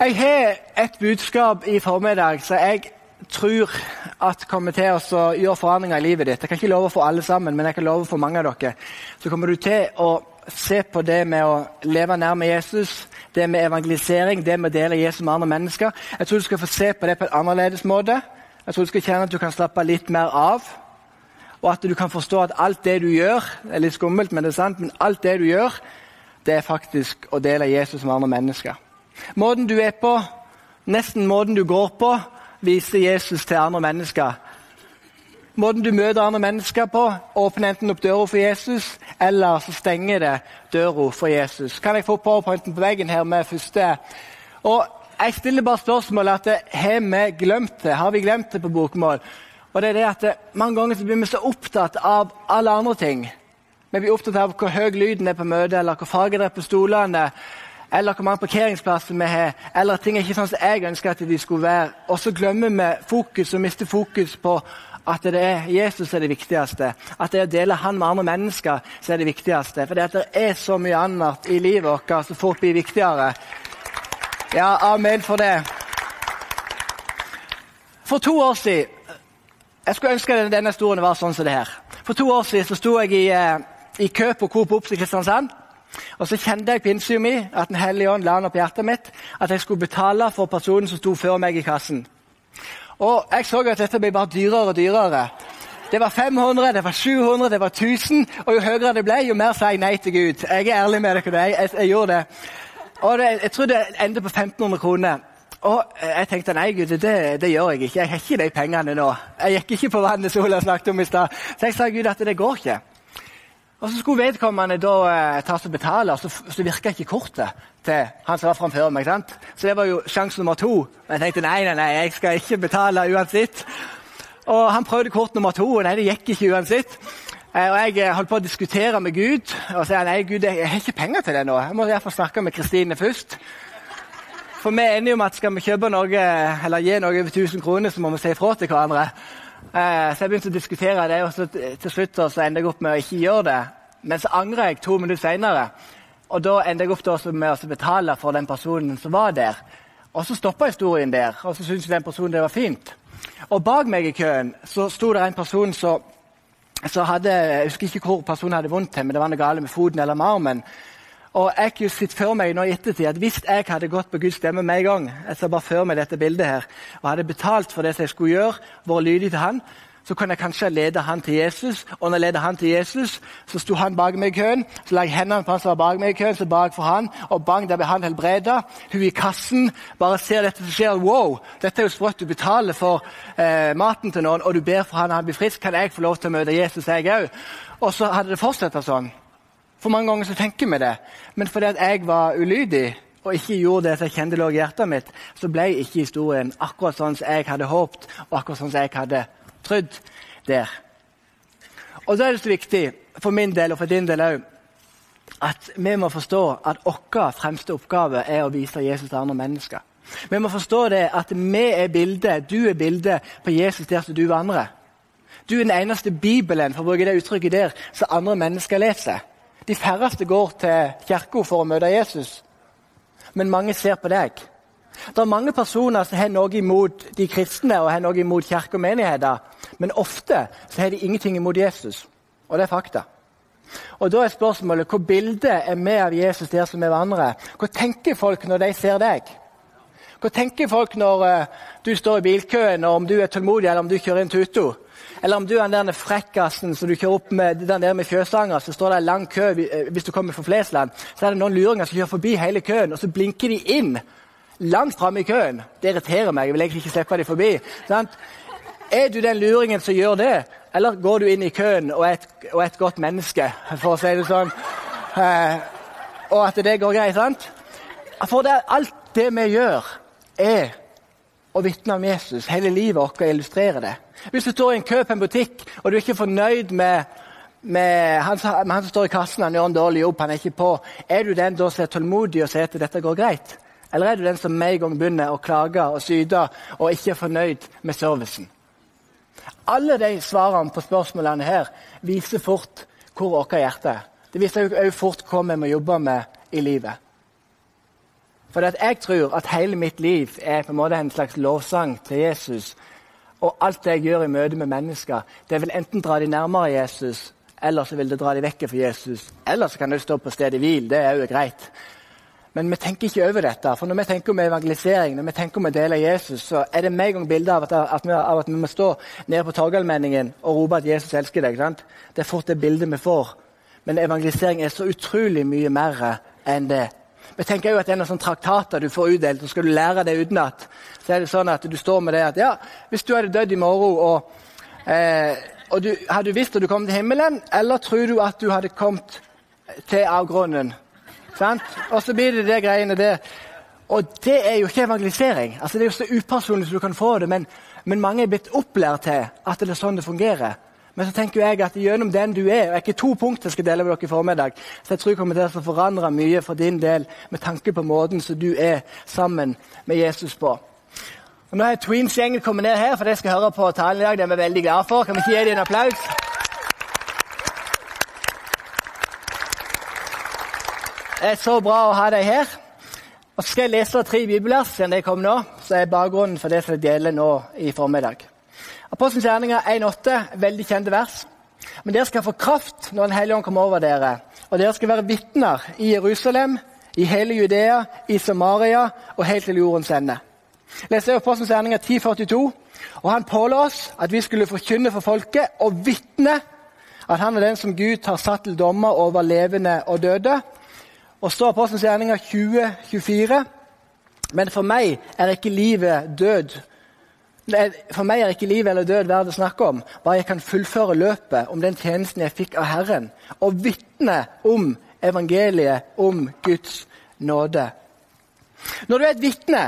Jeg har et budskap i formiddag som jeg tror at kommer til å gjøre forandringer i livet ditt. Jeg kan ikke love for alle sammen, men jeg kan love for mange av dere. Så kommer du til å se på det med å leve nærme Jesus, det med evangelisering, det med å dele Jesus med andre mennesker. Jeg tror du skal få se på det på en annerledes måte. Jeg tror du skal kjenne at du kan slappe litt mer av. Og at du kan forstå at alt det du gjør, det er litt skummelt, men det er sant, men alt det du gjør, det er faktisk å dele Jesus med andre mennesker. Måten du er på, nesten måten du går på, viser Jesus til andre mennesker. Måten du møter andre mennesker på, åpner enten opp døra for Jesus, eller så stenger det døra for Jesus. Kan jeg få powerpointen på veggen her med første? Og Jeg stiller bare spørsmålet at har vi glemt det? Har vi glemt det på bokmål? Og det er det at det, Mange ganger så blir vi så opptatt av alle andre ting. Vi blir opptatt av hvor høy lyden er på møtet, eller hvor farge det er på stolene, eller hvor mange parkeringsplasser vi har, eller at ting er ikke sånn som jeg ønsker at de skulle være. Og så glemmer vi fokus og mister fokus på at det er Jesus er det viktigste. At det er å dele han med andre mennesker som er det viktigste. For det er så mye annet i livet vårt som fort blir viktigere. Ja, amen for det. For to år siden Jeg skulle ønske denne historien var sånn som det her. For to år siden så sto jeg i, eh, i kø på Coop Ops i Kristiansand. Og så kjente jeg på innsida mi at Den hellige ånd la den opp hjertet mitt at jeg skulle betale for personen som sto før meg i kassen. Og jeg så at dette ble bare dyrere og dyrere. Det var 500, det var 700, det var 1000. Og jo høyere det ble, jo mer sa jeg nei til Gud. Jeg er ærlig med dere. Jeg, jeg, jeg gjorde det. Og det, jeg tror det endte på 1500 kroner. Og jeg tenkte nei, Gud, det, det, gjør jeg ikke. Jeg har ikke de pengene nå. Jeg gikk ikke på vannet som Ola snakket om i stad. Så jeg sa Gud at det går ikke. Og Så skulle vedkommende da eh, ta og betale, og så, så virka ikke kortet til han som var framfor meg. sant? Så det var jo sjanse nummer to. Men jeg tenkte nei, nei, nei, jeg skal ikke betale uansett. Og Han prøvde kort nummer to, og nei, det gikk ikke uansett. Eh, og Jeg eh, holdt på å diskutere med Gud og sa nei, Gud, jeg har ikke penger til det nå. Jeg må fall snakke med Kristine først. For vi er enige om at skal vi kjøpe noe, eller gi noe over 1000 kroner, så må vi si ifra til hverandre. Eh, så jeg begynte å diskutere det, og så til slutt så endte jeg opp med å ikke gjøre det. Men så angrer jeg to minutter senere. Og da endte jeg opp med å betale for den personen som var der. Og så stoppa historien der, og så syntes den personen det var fint. Og bak meg i køen så sto det en person som hadde Jeg husker ikke hvor personen hadde vondt men det var noe galt med foten eller med armen. Og jeg har sett for meg nå i ettertid at Hvis jeg hadde gått på Guds stemme med en gang, jeg ser bare for meg dette bildet her, og hadde betalt for det jeg skulle gjøre, vært lydig til han, så kunne jeg kanskje lede han til Jesus. Og når jeg ledet han til Jesus, så sto han bak meg i køen. Så la jeg hendene på han som var bak meg i køen, så bak for han, og bang, der ble han helbreda. Hun i kassen bare ser dette som skjer. Wow, dette er jo sprøtt. Du betaler for eh, maten til noen, og du ber for han, han blir frisk. Kan jeg få lov til å møte Jesus, jeg òg? Og så hadde det fortsatt sånn. For mange ganger så tenker vi det. Men fordi at jeg var ulydig og ikke gjorde det som jeg kjente lå i hjertet mitt, så ble ikke historien akkurat sånn som jeg hadde håpet og akkurat sånn som jeg hadde trodd der. Og Da er det så viktig for min del og for din del òg at vi må forstå at vår fremste oppgave er å vise Jesus til andre mennesker. Vi må forstå det at vi er bildet, du er bildet på Jesus der som du vandrer. Du er den eneste Bibelen for å bruke det uttrykket der, som andre mennesker leser. De færreste går til kirka for å møte Jesus, men mange ser på deg. Det er mange personer som har noe imot de kristne og har noe imot kirke og menigheter, men ofte så har de ingenting imot Jesus. Og det er fakta. Og Da er spørsmålet hvor bildet er vi av Jesus der som er vandrer? Hva tenker folk når de ser deg? Hva tenker folk når uh, du står i bilkøen, og om du er tålmodig eller om du kjører inn tuto? Eller om du er den der frekkasen som du kjører opp med den der med fjøsanger, så står det en lang kø eh, hvis du kommer fra Flesland. Så er det noen luringer som kjører forbi hele køen, og så blinker de inn langt framme i køen. Det irriterer meg. Jeg vil egentlig ikke slippe dem forbi. Sant? Er du den luringen som gjør det, eller går du inn i køen og er et, og et godt menneske, for å si det sånn, eh, og at det går greit? sant? For det, alt det vi gjør, er å vitne om Jesus. Hele livet vårt illustrerer det. Hvis du står i en kø på en butikk og du er ikke fornøyd med, med, han, med han, som står i kassen, han gjør en dårlig jobb, han er ikke på, er du den som er tålmodig og sier at dette går greit? Eller er du den som med en gang begynner å klage og syte og ikke er fornøyd med servicen? Alle de svarene på spørsmålene her viser fort hvor vårt hjerte er. Det viser også fort hva vi må jobbe med i livet. For jeg tror at hele mitt liv er på en måte en slags lovsang til Jesus. Og alt det jeg gjør i møte med mennesker, det vil enten dra de nærmere Jesus, eller så vil det dra de vekk fra Jesus. Eller så kan det stå på stedet hvil. Det er jo greit. Men vi tenker ikke over dette. For når vi tenker om evangelisering, når vi tenker om å dele Jesus, så er det med en gang bilde av, at, vi, av at vi må stå nede på Torgallmenningen og rope at Jesus elsker deg. Sant? Det er fort det bildet vi får. Men evangelisering er så utrolig mye mer enn det. Vi tenker jo at det er noen sånne traktater du får utdelt, og skal du lære det utenat, så er det sånn at du står med det at ja, hvis du hadde dødd i morgen, og, eh, og du hadde visst at du kom til himmelen, eller tror du at du hadde kommet til avgrunnen? Sant? Og så blir det det greiene der. Og det er jo ikke evangelisering. Altså, det er jo så upersonlig som du kan få det, men, men mange er blitt opplært til at det er sånn det fungerer. Men så tenker jeg at gjennom den du er, og ikke to punkter jeg skal dele med dere i formiddag, så jeg tror jeg kommer til å forandre mye for din del med tanke på måten som du er sammen med Jesus på. Og nå har Tweens-gjengen kommet ned her, for de skal høre på talen i dag. Det er vi veldig glad for. Kan vi ikke gi dem en applaus? Det er så bra å ha deg her. Og så skal jeg lese tre bibelvers siden de kom nå, så er bakgrunnen for det som jeg deler nå i formiddag. Apostelens gjerninger 1,8, veldig kjente vers. Men dere skal få kraft når Den hellige ånd kommer over dere. Og dere skal være vitner i Jerusalem, i hele Judea, i Samaria og helt til jordens ende. Leser Apostelens gjerninger 10,42. Og han påla oss at vi skulle forkynne for folket og vitne at han er den som Gud har satt til dommer over levende og døde. Og så Apostelens gjerninger 20,24. Men for meg er ikke livet død for meg er ikke liv eller død verdt å snakke om, bare jeg kan fullføre løpet om den tjenesten jeg fikk av Herren, og vitne om evangeliet om Guds nåde. Når du er et vitne,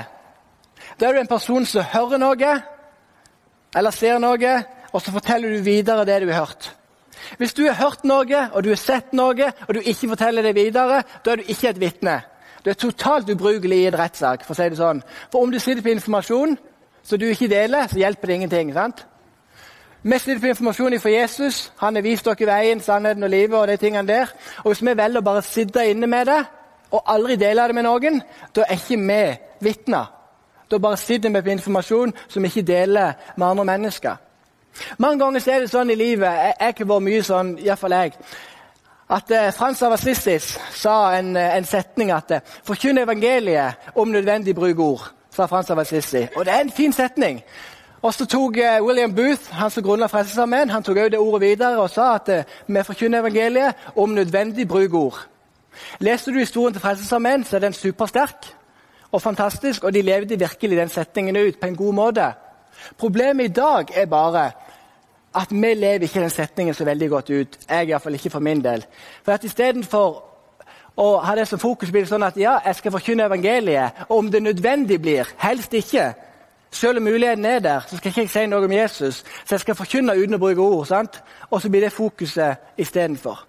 da er du en person som hører noe eller ser noe, og så forteller du videre det du har hørt. Hvis du har hørt noe og du har sett noe, og du ikke forteller det videre, da er du ikke et vitne. Du er totalt ubrukelig i en rettssak. For å si det sånn. For om du sitter på informasjon, så du ikke deler, så hjelper det ingenting. sant? Mest litt på informasjon fra Jesus. Han har vist dere veien, sannheten og livet. og de tingene der. Og Hvis vi velger å bare sitte inne med det og aldri dele det med noen, da er ikke vi vitner. Da bare sitter vi på informasjon som vi ikke deler med andre mennesker. Mange ganger er det sånn i livet Jeg har ikke vært mye sånn, iallfall jeg. At eh, Frans av Assissis sa en, eh, en setning at eh, 'forkynn evangeliet, om nødvendig bruk ord' sa Frans av Assisi. Og det er en fin setning. Og så tok uh, William Booth, han som grunnla Frelsesarmeen, han tok også det ordet videre og sa at uh, vi forkynner evangeliet om nødvendig bruk ord. Leser du historien til Frelsesarmeen, så er den supersterk og fantastisk, og de levde virkelig den setningen ut på en god måte. Problemet i dag er bare at vi lever ikke den setningen så veldig godt ut. Jeg iallfall ikke for min del. For at Istedenfor og ha det som fokus blir sånn at ja, jeg skal forkynne evangeliet. Og om det nødvendig blir, helst ikke. Selv om muligheten er der, så skal ikke jeg si noe om Jesus. Så jeg skal forkynne uten å bruke ord. sant? Og så blir det fokuset istedenfor.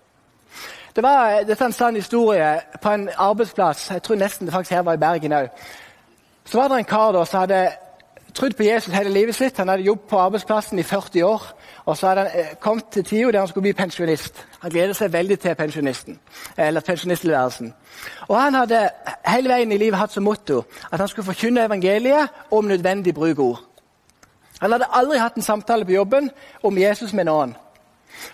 Det var, dette er en sann historie på en arbeidsplass. Jeg tror nesten det faktisk her var i Bergen òg. Så var det en kar da som hadde trodd på Jesus hele livet sitt. Han hadde jobbet på arbeidsplassen i 40 år. Og så hadde han eh, kommet til tida der han skulle bli pensjonist. Han gleder seg veldig til pensjonisten, eller pensjonisttilværelsen. Og han hadde hele veien i livet hatt som motto at han skulle forkynne evangeliet om nødvendig bruke ord. Han hadde aldri hatt en samtale på jobben om Jesus med noen.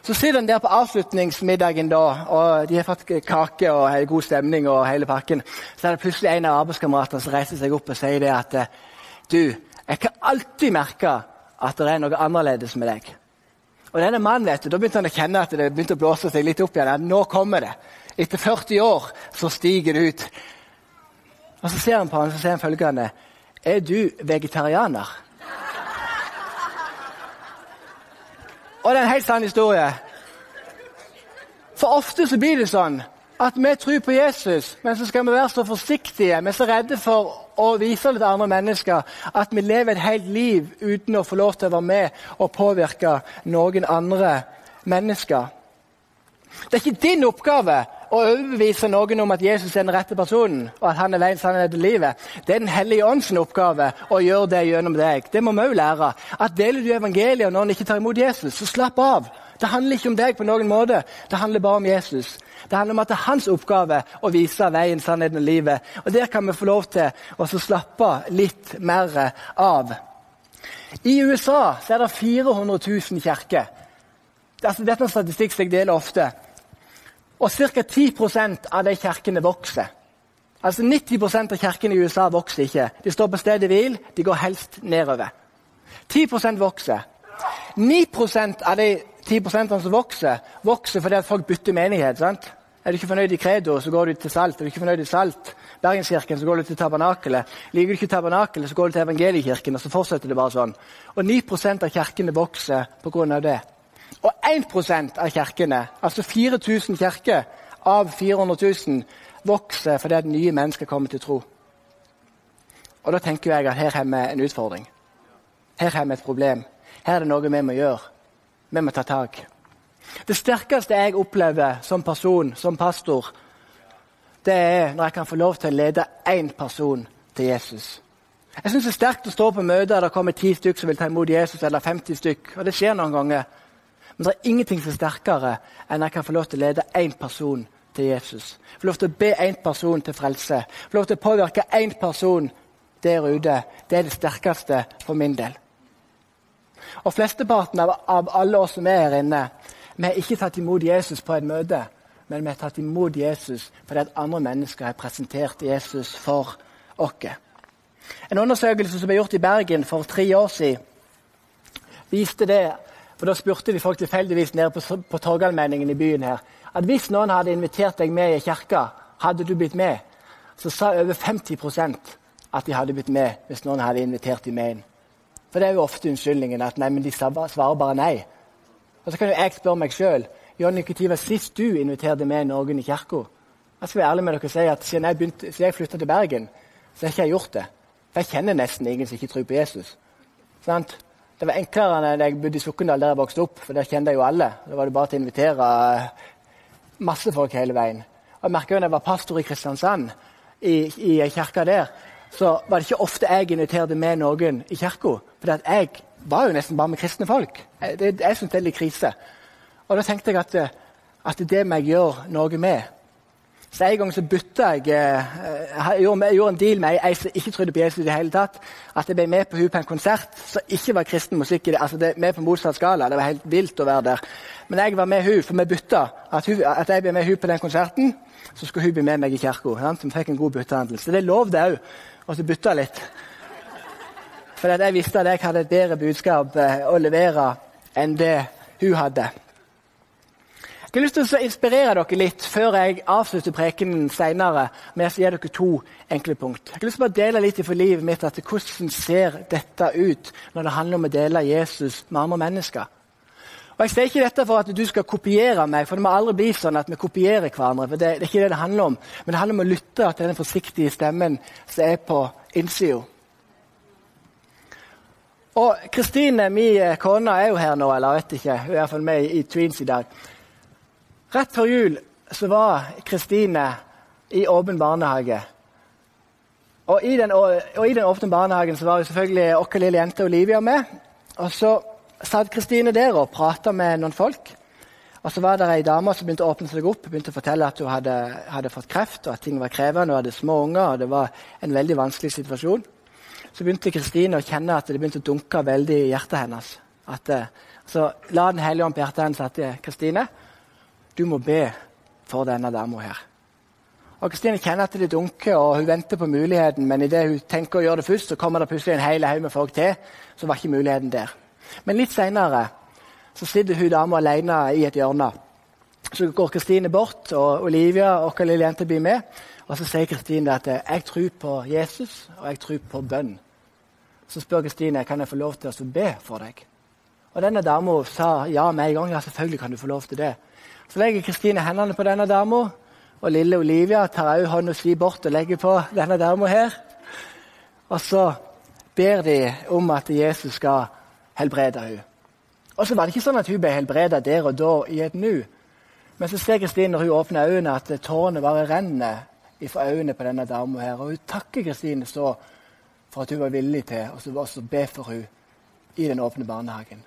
Så sitter han der på avslutningsmiddagen, da, og de har fått kake og god stemning. og hele pakken. Så er det plutselig en av arbeidskameratene som reiser seg opp og sier det at du, jeg kan alltid merke at det er noe annerledes med deg. Og denne mannen, vet du, Da begynte han å kjenne at det begynte å blåse seg litt opp igjen. Nå kommer det. Etter 40 år så stiger det ut. Og Så ser han på han, så ser han følgende Er du vegetarianer? Og det er en helt sann historie. For ofte så blir det sånn at vi tror på Jesus, men så skal vi være så forsiktige. Vi er så redde for å vise det til andre mennesker at vi lever et helt liv uten å få lov til å være med og påvirke noen andre mennesker. Det er ikke din oppgave å overbevise noen om at Jesus er den rette personen, og at han er veien, sannheten og livet, det er Den hellige ånds oppgave å gjøre det gjennom deg. Det må vi òg lære. At Deler du evangeliet når en ikke tar imot Jesus, så slapp av. Det handler ikke om deg på noen måte. Det handler bare om Jesus. Det handler om at det er hans oppgave å vise veien, sannheten og livet. Og Der kan vi få lov til å slappe litt mer av. I USA er det 400 000 kirker. Altså, dette er en statistikk som jeg deler ofte. Og ca. 10% av de kirkene vokser. Altså 90% av kirkene i USA vokser ikke. De står på stedet hvil, de går helst nedover. 10% vokser. 9% av de 10% som vokser, vokser fordi folk bytter menighet. sant? Er du ikke fornøyd i Credo, så går du til Salt. Er du ikke fornøyd i Salt, Bergenskirken, så går du til Tabernakelet. Liker du ikke Tabernakelet, så går du til Evangeliekirken. Og så fortsetter det bare sånn. Og 9% av kirkene vokser pga. det. Og 1% av kirkene, altså 4000 kirker av 400 000, vokser fordi at nye mennesker kommer til tro. Og da tenker jeg at her har vi en utfordring. Her har vi et problem. Her er det noe vi må gjøre. Vi må ta tak. Det sterkeste jeg opplever som person, som pastor, det er når jeg kan få lov til å lede én person til Jesus. Jeg syns det er sterkt å stå på møter der det kommer ti stykker som vil ta imot Jesus, eller 50 stykker. Og det skjer noen ganger. Men det er ingenting som er sterkere enn jeg kan få lov til å lede én person til Jesus. Få lov til å be én person til frelse. Få lov til å påvirke én person der ute. Det er det sterkeste for min del. Og Flesteparten av, av alle oss som er her inne, vi har ikke tatt imot Jesus på et møte, men vi har tatt imot Jesus fordi at andre mennesker har presentert Jesus for oss. En undersøkelse som ble gjort i Bergen for tre år siden, viste det for Da spurte de folk tilfeldigvis nede på, på Torgallmenningen i byen her, at hvis noen hadde invitert deg med i kirka, hadde du blitt med? Så sa over 50% at de hadde blitt med hvis noen hadde invitert dem med inn. For det er jo ofte unnskyldningen at nei, men de svarer bare nei. Og så kan jo jeg spørre meg sjøl Jonny, når var sist du inviterte med noen i kirka? Jeg skal være ærlig med dere og si at Siden jeg, begynte, jeg flytta til Bergen, så har ikke jeg gjort det. For jeg kjenner nesten ingen som ikke tror på Jesus. Sant? Det var enklere enn da jeg bodde i Sokndal, der jeg vokste opp. for Der kjente jeg jo alle. Da var det bare til å invitere masse folk hele veien. Og jeg jo når jeg var pastor i Kristiansand, i, i kirka der, så var det ikke ofte jeg inviterte med noen i kirka. For jeg var jo nesten bare med kristne folk. Det, jeg syns det er litt krise. Og da tenkte jeg at, at det må jeg gjøre noe med. Så En gang så bytta jeg eh, Jeg gjorde, en deal med ei som ikke trodde på Jesus. i det hele tatt, At jeg ble med på hun på en konsert som ikke var kristen musikk. altså det, med på motsatt skala. Det var helt vilt å være der. Men jeg var med hun, for vi bytta. At, hun, at jeg ble med hun på den konserten, så skulle hun bli med meg i kirka. Så vi fikk en god byttehandel. Så det lovde jeg òg. Og så bytta litt. For jeg visste at jeg hadde et bedre budskap eh, å levere enn det hun hadde. Jeg har lyst til å inspirere dere litt før jeg avslutter prekenen senere med å gi dere to enkle punkt. Jeg har lyst til å dele litt for livet mitt at hvordan ser dette ut når det handler om å dele Jesus med andre mennesker. Og Jeg sier ikke dette for at du skal kopiere meg, for det må aldri bli sånn at vi kopierer hverandre. for Det, det er ikke det det handler om. Men det handler om å lytte til den forsiktige stemmen som er på innsida. Og Kristine, min kone, er jo her nå, eller vet ikke. Hun er iallfall med i Tweens i dag. Rett før jul så var Kristine i åpen barnehage. Og I den, og i den åpne barnehagen så var jo selvfølgelig vår lille jente Olivia med. Og Så satt Kristine der og prata med noen folk. Og Så var det ei dame som begynte å åpne seg opp begynte å fortelle at hun hadde, hadde fått kreft, og at ting var krevende. Hun hadde små unger, og det var en veldig vanskelig situasjon. Så begynte Kristine å kjenne at det begynte å dunke veldig i hjertet hennes. At, eh, så la Den hellige ånd på hjertet hennes at Kristine, du må be for denne dama her. Og Kristine kjenner at det dunker, og hun venter på muligheten, men idet hun tenker å gjøre det først, så kommer det plutselig en hel haug med folk til. Så var ikke muligheten der. Men litt seinere sitter hun dama alene i et hjørne. Så går Kristine bort, og Olivia, vår lille jente, blir med. Og så sier Kristine at 'jeg tror på Jesus, og jeg tror på bønn'. Så spør Kristine kan jeg få lov til å be for deg. Og denne dama sa ja med en gang. Ja, selvfølgelig kan du få lov til det. Så legger Kristine hendene på denne dama, og lille Olivia tar òg hånda si bort og legger på denne dama her. Og så ber de om at Jesus skal helbrede henne. Og så var det ikke sånn at hun ble helbredet der og da i et nu. Men så ser Kristine når hun åpner øynene, at tårene bare renner fra øynene på denne dama. her. Og hun takker Kristine så for at hun var villig til å be for henne i den åpne barnehagen.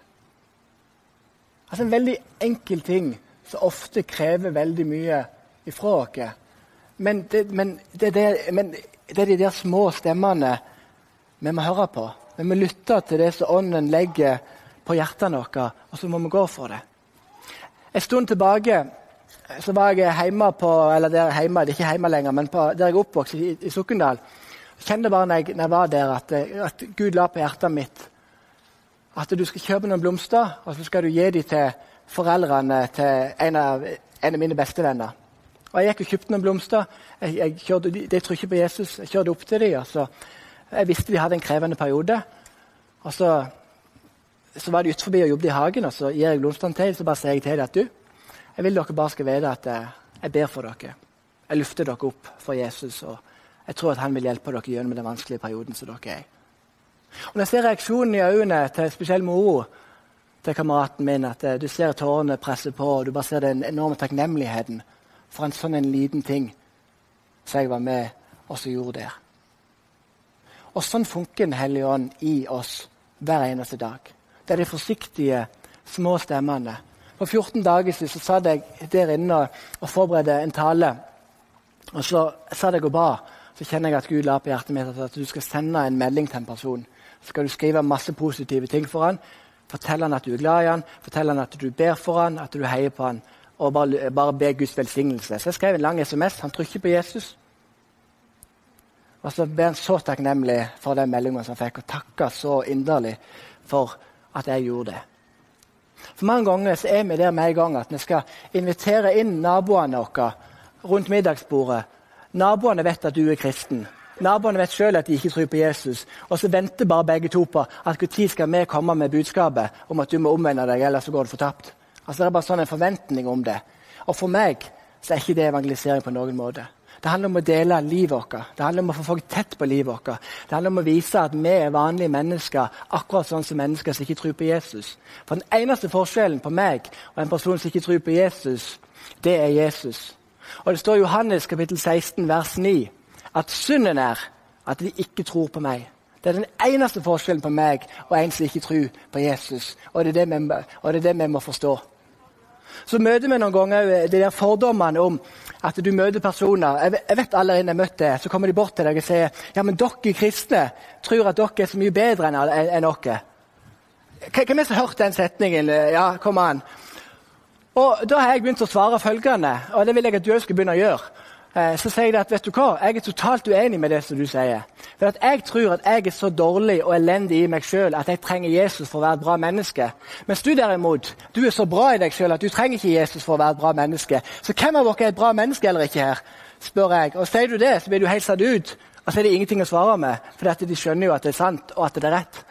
Altså En veldig enkel ting som ofte krever veldig mye ifra oss. Men det, men, det, det, men det, er de der små stemmene vi må høre på. Vi må lytte til det som Ånden legger på hjertene våre, og så må vi gå for det. En stund tilbake så var jeg hjemme på Eller der hjemme, det er ikke hjemme lenger, men på, der jeg er oppvokst, i, i Sokndal. Jeg kjente bare når jeg, når jeg var der, at, at, Gud la på hjertet mitt at du skal kjøpe noen blomster, og så skal du gi dem til foreldrene til en av, en av mine bestevenner. Og Jeg gikk og kjøpte noen blomster. Jeg, jeg kjørte, de, tror ikke på Jesus. Jeg kjørte opp til dem. Og så, jeg visste de hadde en krevende periode. Og så, så var de utenfor og jobbet i hagen, og så gir jeg blomstene til dem. Så bare sier jeg til dem at du, jeg vil dere bare skal vite at jeg, jeg ber for dere. Jeg løfter dere opp for Jesus, og jeg tror at han vil hjelpe dere gjennom den vanskelige perioden som dere er i. Og Når jeg ser reaksjonen i øynene til spesielt moro til kameraten min, at eh, du ser tårene presse på, og du bare ser den enorme takknemligheten for en sånn en liten ting som jeg var med og så gjorde der. Og sånn funker Den hellige ånd i oss hver eneste dag. Det er de forsiktige, små stemmene. For 14 dager siden så satt jeg der inne og forberedte en tale. Og så satt jeg og ba. Så kjenner jeg at Gud la på hjertet mitt at du skal sende en melding til en person. Så skal du skrive masse positive ting for han. Fortell han at du er glad i han, fortell han at du ber for han, at du heier på han. Og bare, bare be Guds velsignelse. Så jeg skrev en lang SMS. Han tror ikke på Jesus. Og så ble han så takknemlig for den meldingen han fikk, og takka så inderlig for at jeg gjorde det. For Mange ganger så er vi der med en gang at vi skal invitere inn naboene våre rundt middagsbordet. Naboene vet at du er kristen. Naboene vet selv at de ikke tror på Jesus. Og så venter bare begge to på at når skal vi komme med budskapet om at du må omvende deg, ellers så går du fortapt. Altså Det er bare sånn en forventning om det. Og for meg så er ikke det evangelisering på noen måte. Det handler om å dele livet vårt. Det handler om å få folk tett på livet vårt. Det handler om å vise at vi er vanlige mennesker, akkurat sånn som mennesker som ikke tror på Jesus. For Den eneste forskjellen på meg og en person som ikke tror på Jesus, det er Jesus. Og Det står i Johannes kapittel 16, vers 9, at synden er at de ikke tror på meg. Det er den eneste forskjellen på meg og en som ikke tror på Jesus. Og det er det vi, det er det vi må forstå. Så møter vi noen ganger de der fordommene om at du møter personer Jeg, jeg vet allerede jeg møtte det, så kommer de bort til deg og sier ja, men dere kristne tror at dere er så mye bedre enn, en, en dere. Hvem er det som har hørt den setningen? Ja, kom an. Og Da har jeg begynt å svare følgende, og det vil jeg at du òg skal begynne å gjøre. Eh, så sier jeg at vet du hva, jeg er totalt uenig med det som du sier. For Jeg tror at jeg er så dårlig og elendig i meg sjøl at jeg trenger Jesus for å være et bra menneske. Mens du derimot, du er så bra i deg sjøl at du trenger ikke Jesus for å være et bra menneske. Så hvem av dere er et bra menneske eller ikke her? spør jeg. Og Sier du det, så blir du helt satt ut. Og så er det ingenting å svare med, for de skjønner jo at det er sant og at det er rett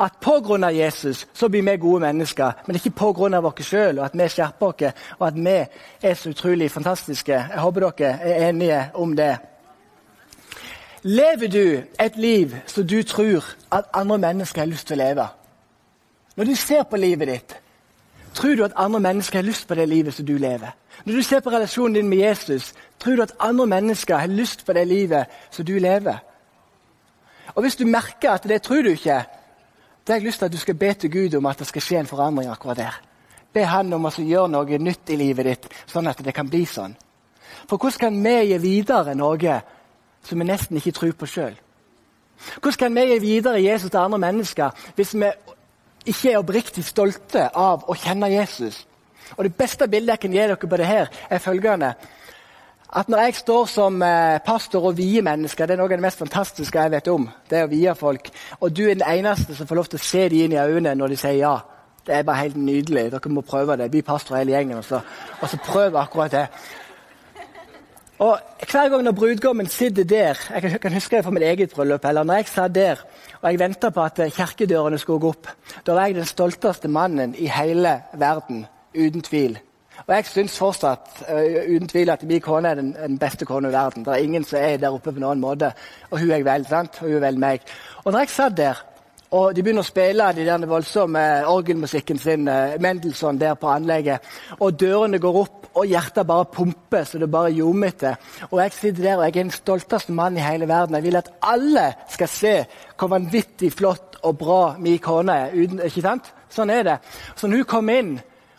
at pga. Jesus så blir vi gode mennesker, men ikke pga. oss sjøl, og at vi skjerper oss, og at vi er så utrolig fantastiske. Jeg håper dere er enige om det. Lever du et liv som du tror at andre mennesker har lyst til å leve? Når du ser på livet ditt, tror du at andre mennesker har lyst på det livet som du lever? Når du ser på relasjonen din med Jesus, tror du at andre mennesker har lyst på det livet som du lever? Og Hvis du merker at det tror du ikke, da har jeg lyst til at du skal be til Gud om at det skal skje en forandring akkurat der. Be Han om å gjøre noe nytt i livet ditt, sånn at det kan bli sånn. For hvordan kan vi gi videre noe som vi nesten ikke tror på sjøl? Hvordan kan vi gi videre Jesus til andre mennesker hvis vi ikke er oppriktig stolte av å kjenne Jesus? Og Det beste bildet jeg kan gi dere på det her, er følgende at når jeg står som eh, pastor og vier mennesker, det er noe av det mest fantastiske jeg vet om. det er å vie folk. Og du er den eneste som får lov til å se dem inn i øynene når de sier ja. Det er bare helt nydelig. Dere må prøve det. Vi pastorer hele gjengen. Og så, og så prøv akkurat det. Og Hver gang når brudgommen sitter der Jeg kan huske det fra mitt eget bryllup. eller når jeg satt der og jeg venta på at kirkedørene skulle gå opp, da var jeg den stolteste mannen i hele verden. Uten tvil. Og jeg syns fortsatt uh, uten tvil at min kone er den, den beste kona i verden. Det er ingen som er der oppe på noen måte. Og hun er vel, sant? Og hun er vel meg. Og når jeg satt der Og de begynner å spille de den voldsomme orgelmusikken sin, uh, Mendelssohn, der på anlegget. Og dørene går opp, og hjertet bare pumper så det bare ljomer etter. Og jeg sitter der og jeg er den stolteste mannen i hele verden. Jeg vil at alle skal se hvor vanvittig flott og bra min kone er. Uten, ikke sant? Sånn er det. Så når hun kom inn,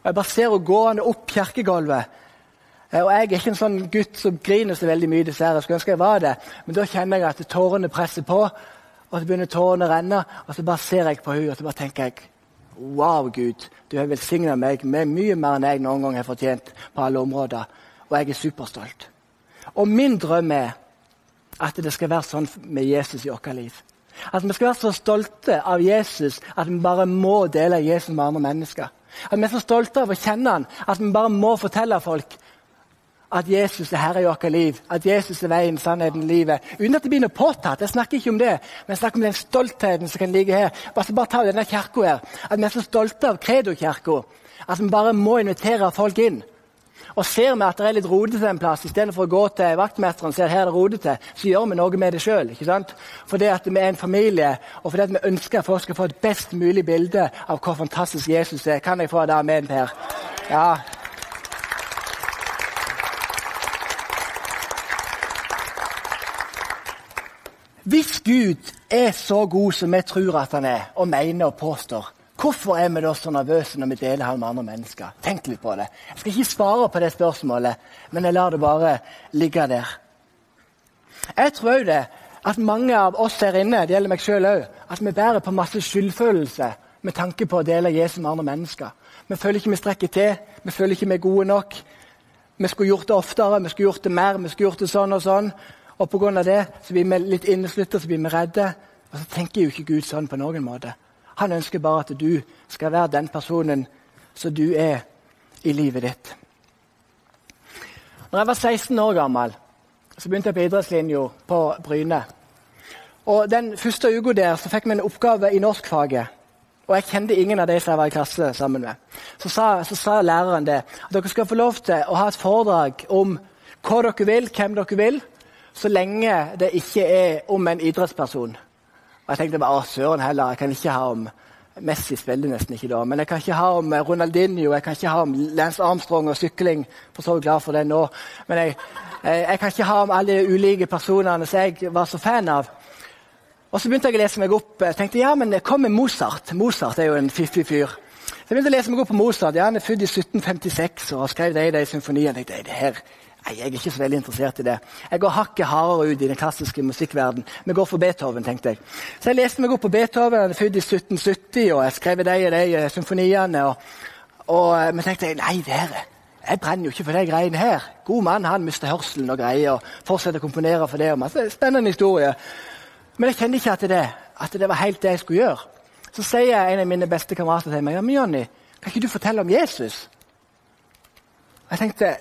og jeg bare ser henne gående opp kirkegulvet eh, og Jeg er ikke en sånn gutt som griner så veldig mye, dessverre. Jeg skulle ønske jeg var det. Men da kjenner jeg at tårene presser på og så begynner tårene å renne, og så bare ser jeg på henne og så bare tenker jeg, Wow, Gud, du har velsigna meg med mye mer enn jeg noen gang har fortjent på alle områder. Og jeg er superstolt. Og min drøm er at det skal være sånn med Jesus i vårt liv. At vi skal være så stolte av Jesus at vi bare må dele Jesus med andre mennesker. At vi er så stolte av å kjenne han at vi bare må fortelle folk at Jesus er herre i vårt liv, at Jesus er veien, sannheten, livet. Uten at det blir noe påtatt. Jeg snakker ikke om det, men jeg snakker om den stoltheten som kan ligge her. Bare, bare ta denne kirka her. At vi er så stolte av Kredo-kirka at vi bare må invitere folk inn. Og Ser vi at det er litt rodete en plass, istedenfor å gå til vaktmesteren og se at her er det rodete, så gjør vi noe med det sjøl. Fordi at vi er en familie, og fordi at vi ønsker at folk skal få et best mulig bilde av hvor fantastisk Jesus er. Kan jeg få det med, Per? Ja, Hvis Gud er så god som vi tror at han er, og mener og påstår, hvorfor er vi da så nervøse når vi deler ham med andre mennesker? Tenk litt på det. Jeg skal ikke svare på det spørsmålet, men jeg lar det bare ligge der. Jeg tror òg det at mange av oss her inne, det gjelder meg sjøl òg, at vi bærer på masse skyldfølelse med tanke på å dele Jesus med andre mennesker. Vi føler ikke vi strekker til, vi føler ikke vi er gode nok. Vi skulle gjort det oftere, vi skulle gjort det mer, vi skulle gjort det sånn og sånn. Og pga. det så blir vi litt inneslutta, så blir vi redde. Og så tenker jo ikke Gud sånn på noen måte. Han ønsker bare at du skal være den personen som du er i livet ditt. Når jeg var 16 år gammel, så begynte jeg på idrettslinja på Bryne. Og Den første uka der så fikk vi en oppgave i norskfaget. Og jeg kjente ingen av de som jeg var i klasse sammen med. Så sa, så sa læreren det. At dere skal få lov til å ha et foredrag om hva dere vil, hvem dere vil så lenge det ikke er om en idrettsperson. Og jeg tenkte bare, søren heller, jeg kan ikke ha om Messi spiller nesten ikke da, men jeg kan ikke ha om Ronaldinho, jeg kan ikke ha om Lance Armstrong og sykling. for så glad for det nå. Men jeg, jeg, jeg kan ikke ha om alle de ulike personene som jeg var så fan av. Og Så begynte jeg å lese meg opp. Jeg tenkte ja, men kom med Mozart. Mozart er jo en fiffig fyr. Så jeg begynte å lese meg opp på Mozart. Ja, Han er født i 1756 og har skrevet det i de symfoniene. Jeg tenkte, det her Nei, Jeg er ikke så veldig interessert i det. Jeg går hakket hardere ut i den klassiske musikkverden. Vi går for Beethoven, tenkte jeg. Så jeg leste meg opp på Beethoven. Han er født i 1770, og jeg skrev de og de eh, symfoniene. Og, og, eh, men tenkte jeg nei, dere, jeg brenner jo ikke for de greiene her. God mann, han mister hørselen og greier. og Fortsetter å komponere for det. og masse Spennende historie. Men jeg kjente ikke at det, at det var helt det jeg skulle gjøre. Så sier en av mine beste kamerater til meg ja, men Johnny, kan ikke du fortelle om Jesus? Jeg tenkte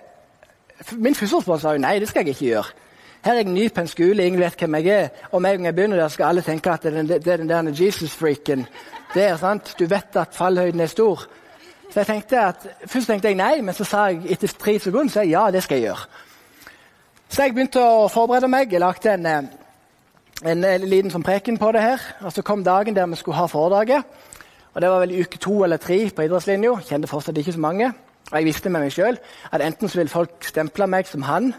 Min første spørsmål var jo nei, det skal jeg ikke gjøre. Her er jeg ny på en skole, ingen vet hvem jeg er. Og med en gang jeg begynner der, skal alle tenke at det er den, det er den der Jesus-freaken. Det er sant? Du vet at fallhøyden er stor. Så jeg tenkte at, Først tenkte jeg nei, men så sa jeg etter tre sekunder så jeg, ja, det skal jeg gjøre. Så jeg begynte å forberede meg. Jeg lagde en, en, en liten sånn preken på det her. Og Så kom dagen der vi skulle ha foredraget. Og Det var vel uke to eller tre på idrettslinja. Kjente fortsatt ikke så mange. Og jeg visste med meg sjøl at enten så vil folk stemple meg som han,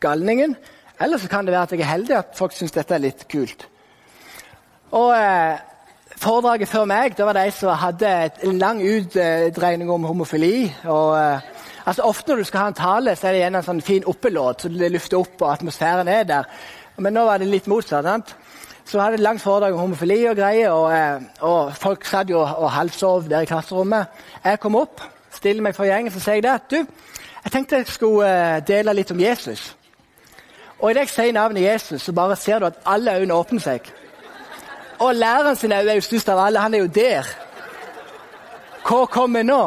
galningen, eller så kan det være at jeg er heldig at folk syns dette er litt kult. Og eh, Foredraget før meg da var det de som hadde en lang utdreining om homofili. og eh, altså Ofte når du skal ha en tale, så er det igjen en sånn fin oppelåt, så det lufter opp, og atmosfæren er der. Men nå var det litt motsatt. sant? Så hadde et langt foredrag om homofili og greier, og, eh, og folk satt jo og halvsov der i klasserommet. Jeg kom opp, stiller meg for gjengen, så sier jeg det at du, jeg tenkte jeg skulle eh, dele litt om Jesus. Og idet jeg sier navnet Jesus, så bare ser du at alle øynene åpner seg. Og læreren sin er jo størst av alle. Han er jo der. Hva kommer nå?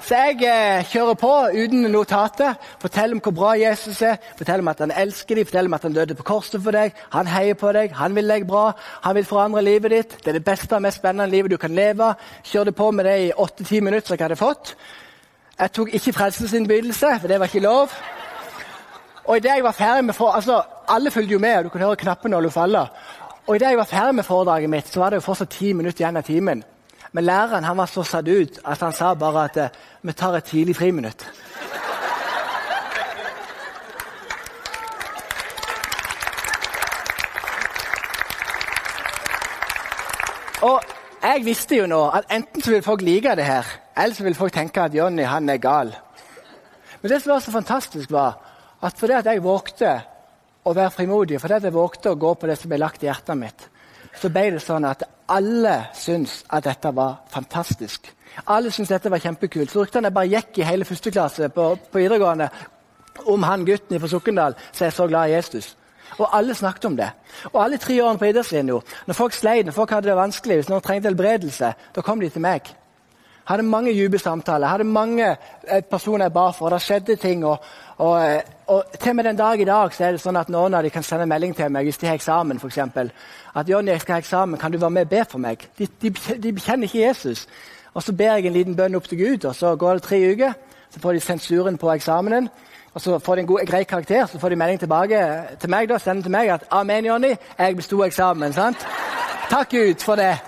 Så jeg eh, kjører på uten notater. Forteller om hvor bra Jesus er, forteller om at han elsker dem, forteller om at han døde på korset for deg. Han heier på deg, han vil deg bra, han vil forandre livet ditt. Det er det beste og mest spennende livet du kan leve. Kjørte på med det i åtte-ti minutter, som jeg hadde fått. Jeg tok ikke frelsesinnbydelse, for det var ikke lov. Og idet jeg var ferdig med for, altså, Alle fulgte jo med, og du kunne høre knappenåla falle. Og Idet jeg var ferdig med foredraget mitt, så var det jo fortsatt ti minutter igjen av timen. Men læreren han var så satt ut at han sa bare at eh, vi tar et tidlig friminutt. Og jeg visste jo nå at enten så vil folk like det her, eller så vil folk tenke at Jonny han er gal. Men det som var så fantastisk, var at fordi at jeg vågte å være frimodig, fordi at jeg vågte å gå på det som ble lagt i hjertet mitt, så ble det sånn at alle syntes at dette var fantastisk. Alle syntes dette var kjempekult. Så ryktene bare gikk i hele første klasse på, på videregående om han gutten fra Sokndal som er så glad i Jesus. Og alle snakket om det. Og alle tre årene på idrettslinja, når folk sleit, når folk hadde det vanskelig, hvis noen trengte helbredelse, da kom de til meg. Hadde mange dype samtaler, hadde mange eh, personer jeg ba for. og Det skjedde ting. Og, og, eh, og, til og med den dag i dag så er det sånn at noen av dem kan sende melding til meg hvis de har eksamen. For eksempel. at Jonny, jeg skal ha eksamen, kan du være med og be for meg? De, de, de kjenner ikke Jesus. Og Så ber jeg en liten bønn opp til Gud, og så går det tre uker. Så får de sensuren på eksamenen. Og så får de en god, grei karakter, så får de melding tilbake til meg da, sender til meg at 'Amen, Jonny, jeg besto eksamen'. sant? Takk Gud for det.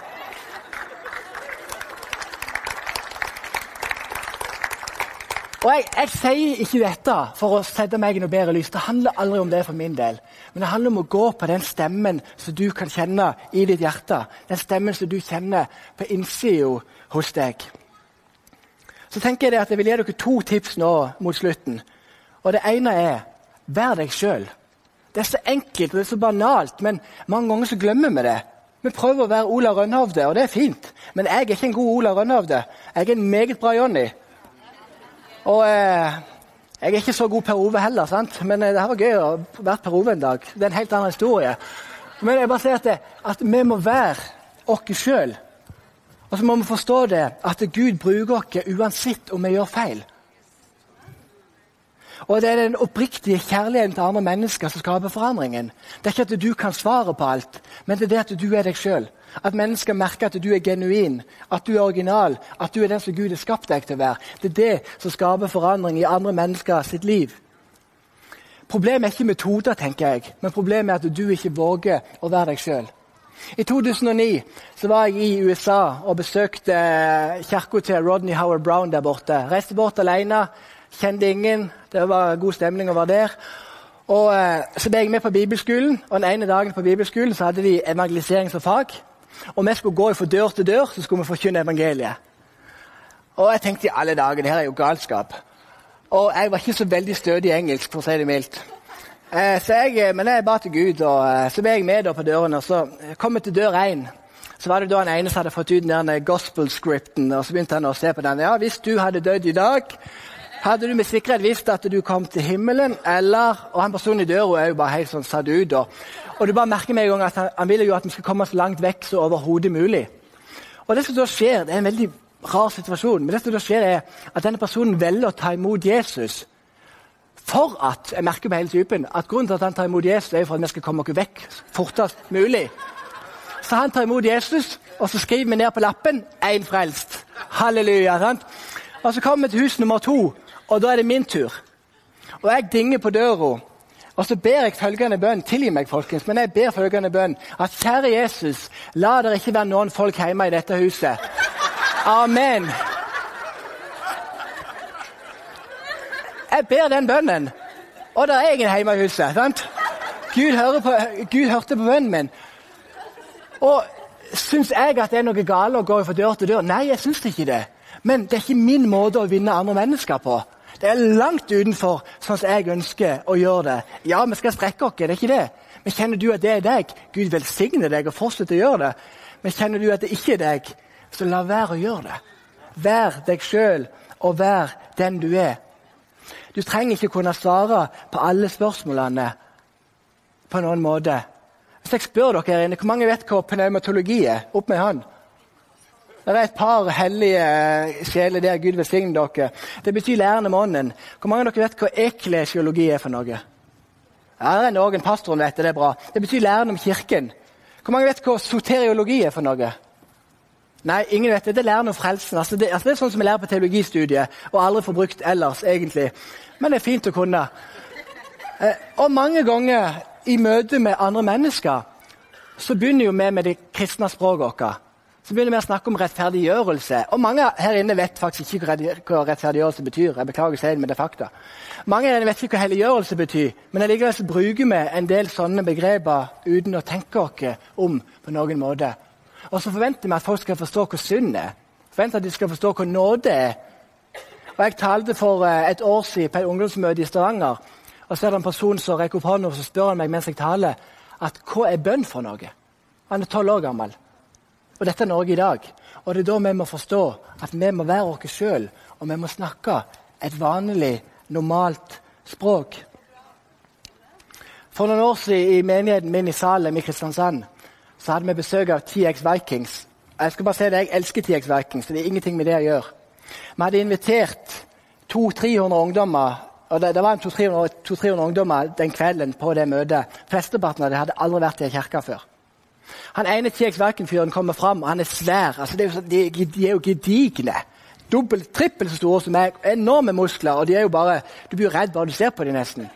Og jeg, jeg, sier ikke dette for å sette meg i noe bedre lys. Det handler aldri om det for min del. Men det handler om å gå på den stemmen som du kan kjenne i ditt hjerte. Den stemmen som du kjenner på innsida hos deg. Så tenker Jeg at jeg vil gi dere to tips nå mot slutten. Og Det ene er vær deg sjøl. Det er så enkelt og det er så banalt, men mange ganger så glemmer vi det. Vi prøver å være Ola Rønhovde, og det er fint. Men jeg er ikke en god Ola Rønhovde. Jeg er en meget bra Jonny. Og eh, jeg er ikke så god Per Ove heller, sant? men eh, det var gøy å være Per Ove en dag. Det er en helt annen historie. Men jeg bare sier at, det, at vi må være oss sjøl. Og så må vi forstå det at Gud bruker oss uansett om vi gjør feil. Og Det er den oppriktige kjærligheten til andre mennesker som skaper forandringen. Det er ikke at du kan svare på alt, men det er det at du er deg sjøl. At mennesker merker at du er genuin, at du er original, at du er den som Gud har skapt deg til å være. Det er det som skaper forandring i andre mennesker sitt liv. Problemet er ikke metoder, tenker jeg, men problemet er at du ikke våger å være deg sjøl. I 2009 så var jeg i USA og besøkte kirka til Rodney Howard Brown der borte. Reiste bort alene, kjente ingen. Det var god stemning å være der. Og eh, Så ble jeg med på bibelskolen, og den ene dagen på bibelskolen så hadde de evangelisering som fag. Og vi skulle gå fra dør til dør så skulle vi forkynne evangeliet. Og jeg tenkte i alle dager, det her er jo galskap. Og jeg var ikke så veldig stødig i engelsk, for å si det mildt. Eh, jeg, eh, men jeg ba til Gud, og eh, så ble jeg med på dørene. og Så kom jeg til dør én. Så var det da en ene som hadde fått ut den gospel-scripten. og Så begynte han å se på den. Ja, Hvis du hadde dødd i dag, hadde du med sikkerhet visst at du kom til himmelen, eller Og han personen i døra er jo bare helt sånn satt ut. Og, og du bare merker med en gang at han, han vil jo at vi skal komme så langt vekk som overhodet mulig. Og det som da skjer, det er en veldig rar situasjon, men det som da skjer er at denne personen velger å ta imot Jesus for at jeg merker på hele typen, at grunnen til at han tar imot Jesus, er for at vi skal komme oss vekk fortest mulig. Så han tar imot Jesus, og så skriver vi ned på lappen 'én frelst'. Halleluja. sant? Og Så kommer vi til hus nummer to, og da er det min tur. Og jeg dinger på døra. Og så ber jeg følgende bønn. Tilgi meg, folkens, men jeg ber følgende bønn. At kjære Jesus, la det ikke være noen folk hjemme i dette huset. Amen. Jeg ber den bønnen, og det er ingen hjemme i huset. sant? Gud, på, Gud hørte på bønnen min. Og syns jeg at det er noe galt å gå fra dør til dør? Nei, jeg syns ikke det. Men det er ikke min måte å vinne andre mennesker på. Det er langt utenfor sånn som jeg ønsker å gjøre det. Ja, vi skal strekke oss, det er ikke det. Men kjenner du at det er deg, Gud velsigne deg og fortsette å gjøre det. Men kjenner du at det ikke er deg, så la være å gjøre det. Vær deg sjøl, og vær den du er. Du trenger ikke kunne svare på alle spørsmålene på noen måte. Hvis jeg spør dere her inne, Hvor mange vet hva pneumatologi er? Opp med hånd. Det er et par hellige sjeler der. Gud velsigne dere. Det betyr lærende med ånden. Hvor mange av dere vet hva eklesiologi er for noe? Ja, det er noen. Pastoren vet det. Det er bra. Det betyr lærende om Kirken. Hvor mange vet hva soteriologi er for noe? Nei, ingen vet det. Det er læren om frelsen. Altså det, altså det, er sånn som vi lærer på teologistudiet, og aldri får brukt ellers, egentlig. Men det er fint å kunne. Eh, og mange ganger i møte med andre mennesker så begynner jo vi med det kristne språket vårt. Så begynner vi å snakke om rettferdiggjørelse. Og mange her inne vet faktisk ikke hva rettferdiggjørelse betyr. Jeg beklager seg med det, fakta. Mange her inne vet ikke hva helliggjørelse betyr, men allikevel bruker vi en del sånne begreper uten å tenke oss om på noen måte. Og så forventer vi at folk skal forstå hva synd er. Forventer at de skal forstå hva nåde er. Og Jeg talte for eh, et år siden på et ungdomsmøte i Stavanger. og Så er det en person som rekker opp hånda og spør han meg mens jeg taler, at hva er bønn for noe? Han er tolv år gammel. Og dette er Norge i dag. Og det er da vi må forstå at vi må være oss sjøl, og vi må snakke et vanlig, normalt språk. For noen år siden i menigheten min i Salem i Kristiansand så hadde vi besøk av TX Vikings. Jeg skal bare si det, jeg elsker TX Vikings, så det er ingenting med det å gjør. Vi hadde invitert 200-300 ungdommer og det, det var 200-300 ungdommer den kvelden på det møtet. Flesteparten av dem hadde aldri vært i en kirke før. Han ene Viking-fyren kommer fram, og han er svær. Altså, er de, de, er jo gedigne. Dobbelt, trippelt så store som meg. Enorme muskler. og de er jo bare, Du blir redd bare du ser på dem, nesten.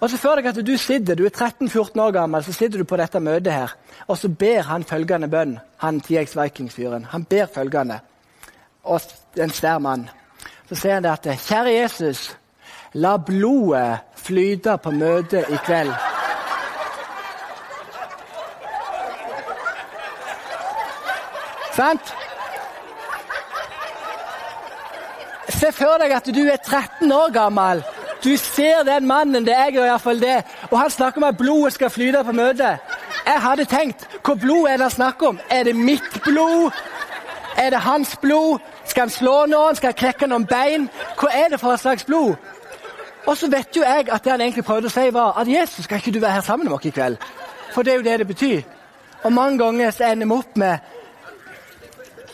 Og så Før deg at du sitter, du er 13-14 år gammel, så sitter du på dette møtet her, og så ber han følgende bønn, han TX Vikings-fyren. Han ber følgende, og en svær mann. Så sier han det at Kjære Jesus, la blodet flyte på møtet i kveld. Sant? Se for deg at du er 13 år gammel. Du ser den mannen, det er jeg iallfall det. Og han snakker om at blodet skal flyte på møtet. Jeg hadde tenkt hvor blod er det snakk om? Er det mitt blod? Er det hans blod? Skal han slå noen? Skal han knekke noen bein? Hva er det for et slags blod? Og så vet jo jeg at det han egentlig prøvde å si, var at Jesus, skal ikke du være her sammen med oss i kveld? For det er jo det det betyr. Og mange ganger så ender vi opp med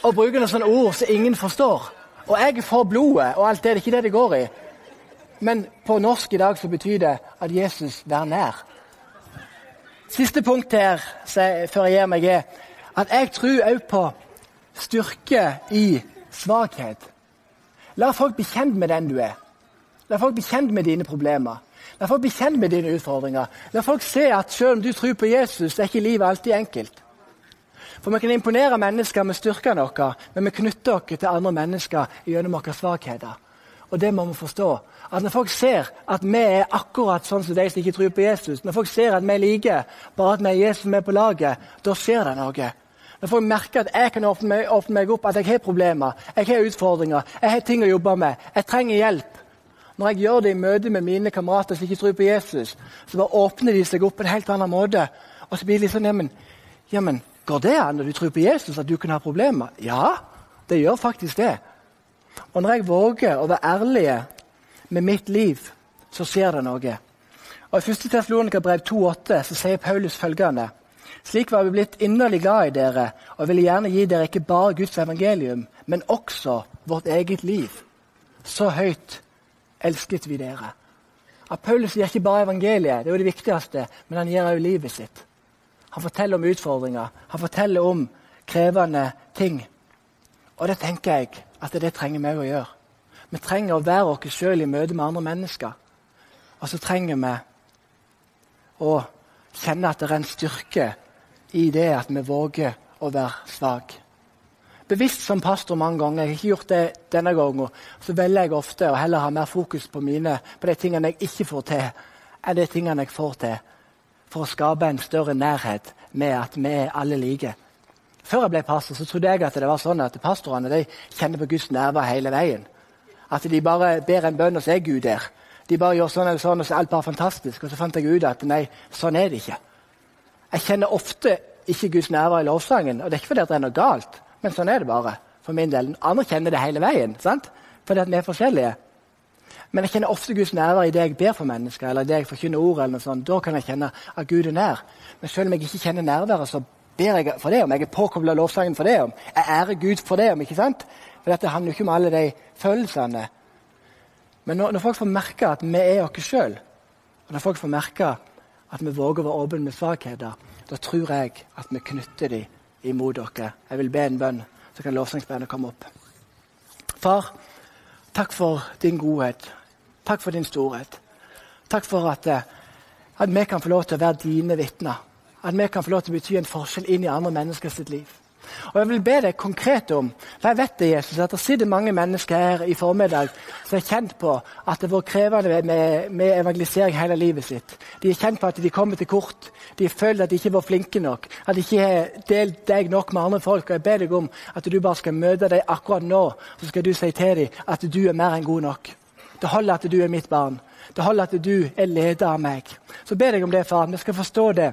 å bruke noen sånne ord som ingen forstår. Og jeg er for blodet og alt det. Det er ikke det det går i. Men på norsk i dag så betyr det at Jesus vær nær. Siste punkt her før jeg gir meg, er at jeg tror òg på styrke i svakhet. La folk bli kjent med den du er. La folk bli kjent med dine problemer. La folk bli kjent med dine utfordringer. La folk se at selv om du tror på Jesus, er ikke livet alltid enkelt. For vi kan imponere mennesker med styrkene våre, men vi knytter oss til andre mennesker gjennom våre svakheter. Og det må vi forstå. At Når folk ser at vi er akkurat sånn som de som ikke tror på Jesus, når folk ser at vi liker bare at vi er Jesus med på laget, da skjer det noe. Når folk merker at jeg kan åpne meg, åpne meg opp, at jeg har problemer, jeg har utfordringer, jeg har ting å jobbe med, jeg trenger hjelp. Når jeg gjør det i møte med mine kamerater som ikke tror på Jesus, så bare åpner de seg opp på en helt annen måte. Og så blir litt sånn jamen, jammen Går det an når du tror på Jesus, at du kan ha problemer? Ja, det gjør faktisk det. Og når jeg våger å være ærlig med mitt liv, så skjer det noe. Og I 1. Tessalonika-brev 2,8 så sier Paulus følgende.: Slik var vi blitt inderlig glad i dere og ville gjerne gi dere ikke bare Guds evangelium, men også vårt eget liv. Så høyt elsket vi dere. At Paulus gir ikke bare evangeliet, det er jo det viktigste, men han gir også livet sitt. Han forteller om utfordringer, han forteller om krevende ting. Og det tenker jeg at det trenger vi å gjøre. Vi trenger å være oss sjøl i møte med andre mennesker. Og så trenger vi å kjenne at det er en styrke i det at vi våger å være svake. Bevisst som pastor mange ganger, jeg har ikke gjort det denne gangen, så velger jeg ofte å heller ha mer fokus på, mine, på de tingene jeg ikke får til, enn de tingene jeg får til for å skape en større nærhet med at vi er alle like. Før jeg ble pastor, så trodde jeg at det var sånn at pastorene de kjenner på Guds nerver hele veien. At de bare ber en bønn, og så er Gud der. De bare gjør sånn eller sånn, og så er alt bare fantastisk. Og så fant jeg ut at nei, sånn er det ikke. Jeg kjenner ofte ikke Guds nerver i lovsangen. Og det er ikke fordi det er noe galt, men sånn er det bare. for min del. Andre kjenner det hele veien, sant? fordi at vi er forskjellige. Men jeg kjenner ofte Guds nærvær i det jeg ber for mennesker, eller det jeg forkynner ord. eller noe sånt. Da kan jeg kjenne at Gud er nær. Men selv om jeg ikke kjenner nærværet, så ber jeg for det om. Jeg er påkobla lovsangen for det om. Jeg ærer Gud for det om. ikke sant? For dette handler jo ikke om alle de følelsene. Men når, når folk får merke at vi er oss sjøl, og når folk får merke at vi våger å være åpne med svakheter, da tror jeg at vi knytter dem imot dere. Jeg vil be en bønn, så kan lovsangsbandet komme opp. Far, takk for din godhet. Takk for din storhet. Takk for at, eh, at, vi kan få lov til å være dine vitner. At vi kan få lov til å bety en forskjell inn i andre mennesker sitt liv. Og Jeg vil be deg konkret om for jeg vet det, Jesus, at det sitter mange mennesker her i formiddag som er kjent på at det har vært krevende med, med, evangelisering hele livet sitt. De er kjent på at de kommer til kort. De føler at de ikke var flinke nok. At de ikke har delt deg nok med andre folk. Og Jeg ber deg om at du bare skal møte dem akkurat nå. Så skal du si til dem at du er mer enn god nok. Det holder at du er mitt barn. Det holder at du er leder av meg. Så ber jeg om det, far. Vi skal forstå det.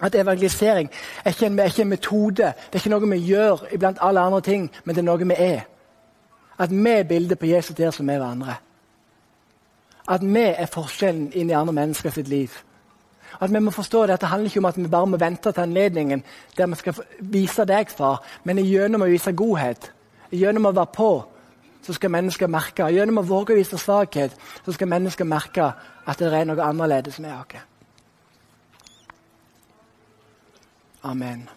At evangelisering er ikke, en, er ikke en metode, det er ikke noe vi gjør iblant alle andre ting, men det er noe vi er. At vi er bildet på Jesus der som er hverandre. At vi er forskjellen inn i andre mennesker sitt liv. At vi må forstå det, at det handler ikke om at vi bare må vente til anledningen der vi skal vise deg, far, men gjennom å vise godhet, gjennom å være på, så skal mennesker merke. Gjennom å våge å vise svakhet, så skal mennesker merke at det er noe annerledes med oss. Amen.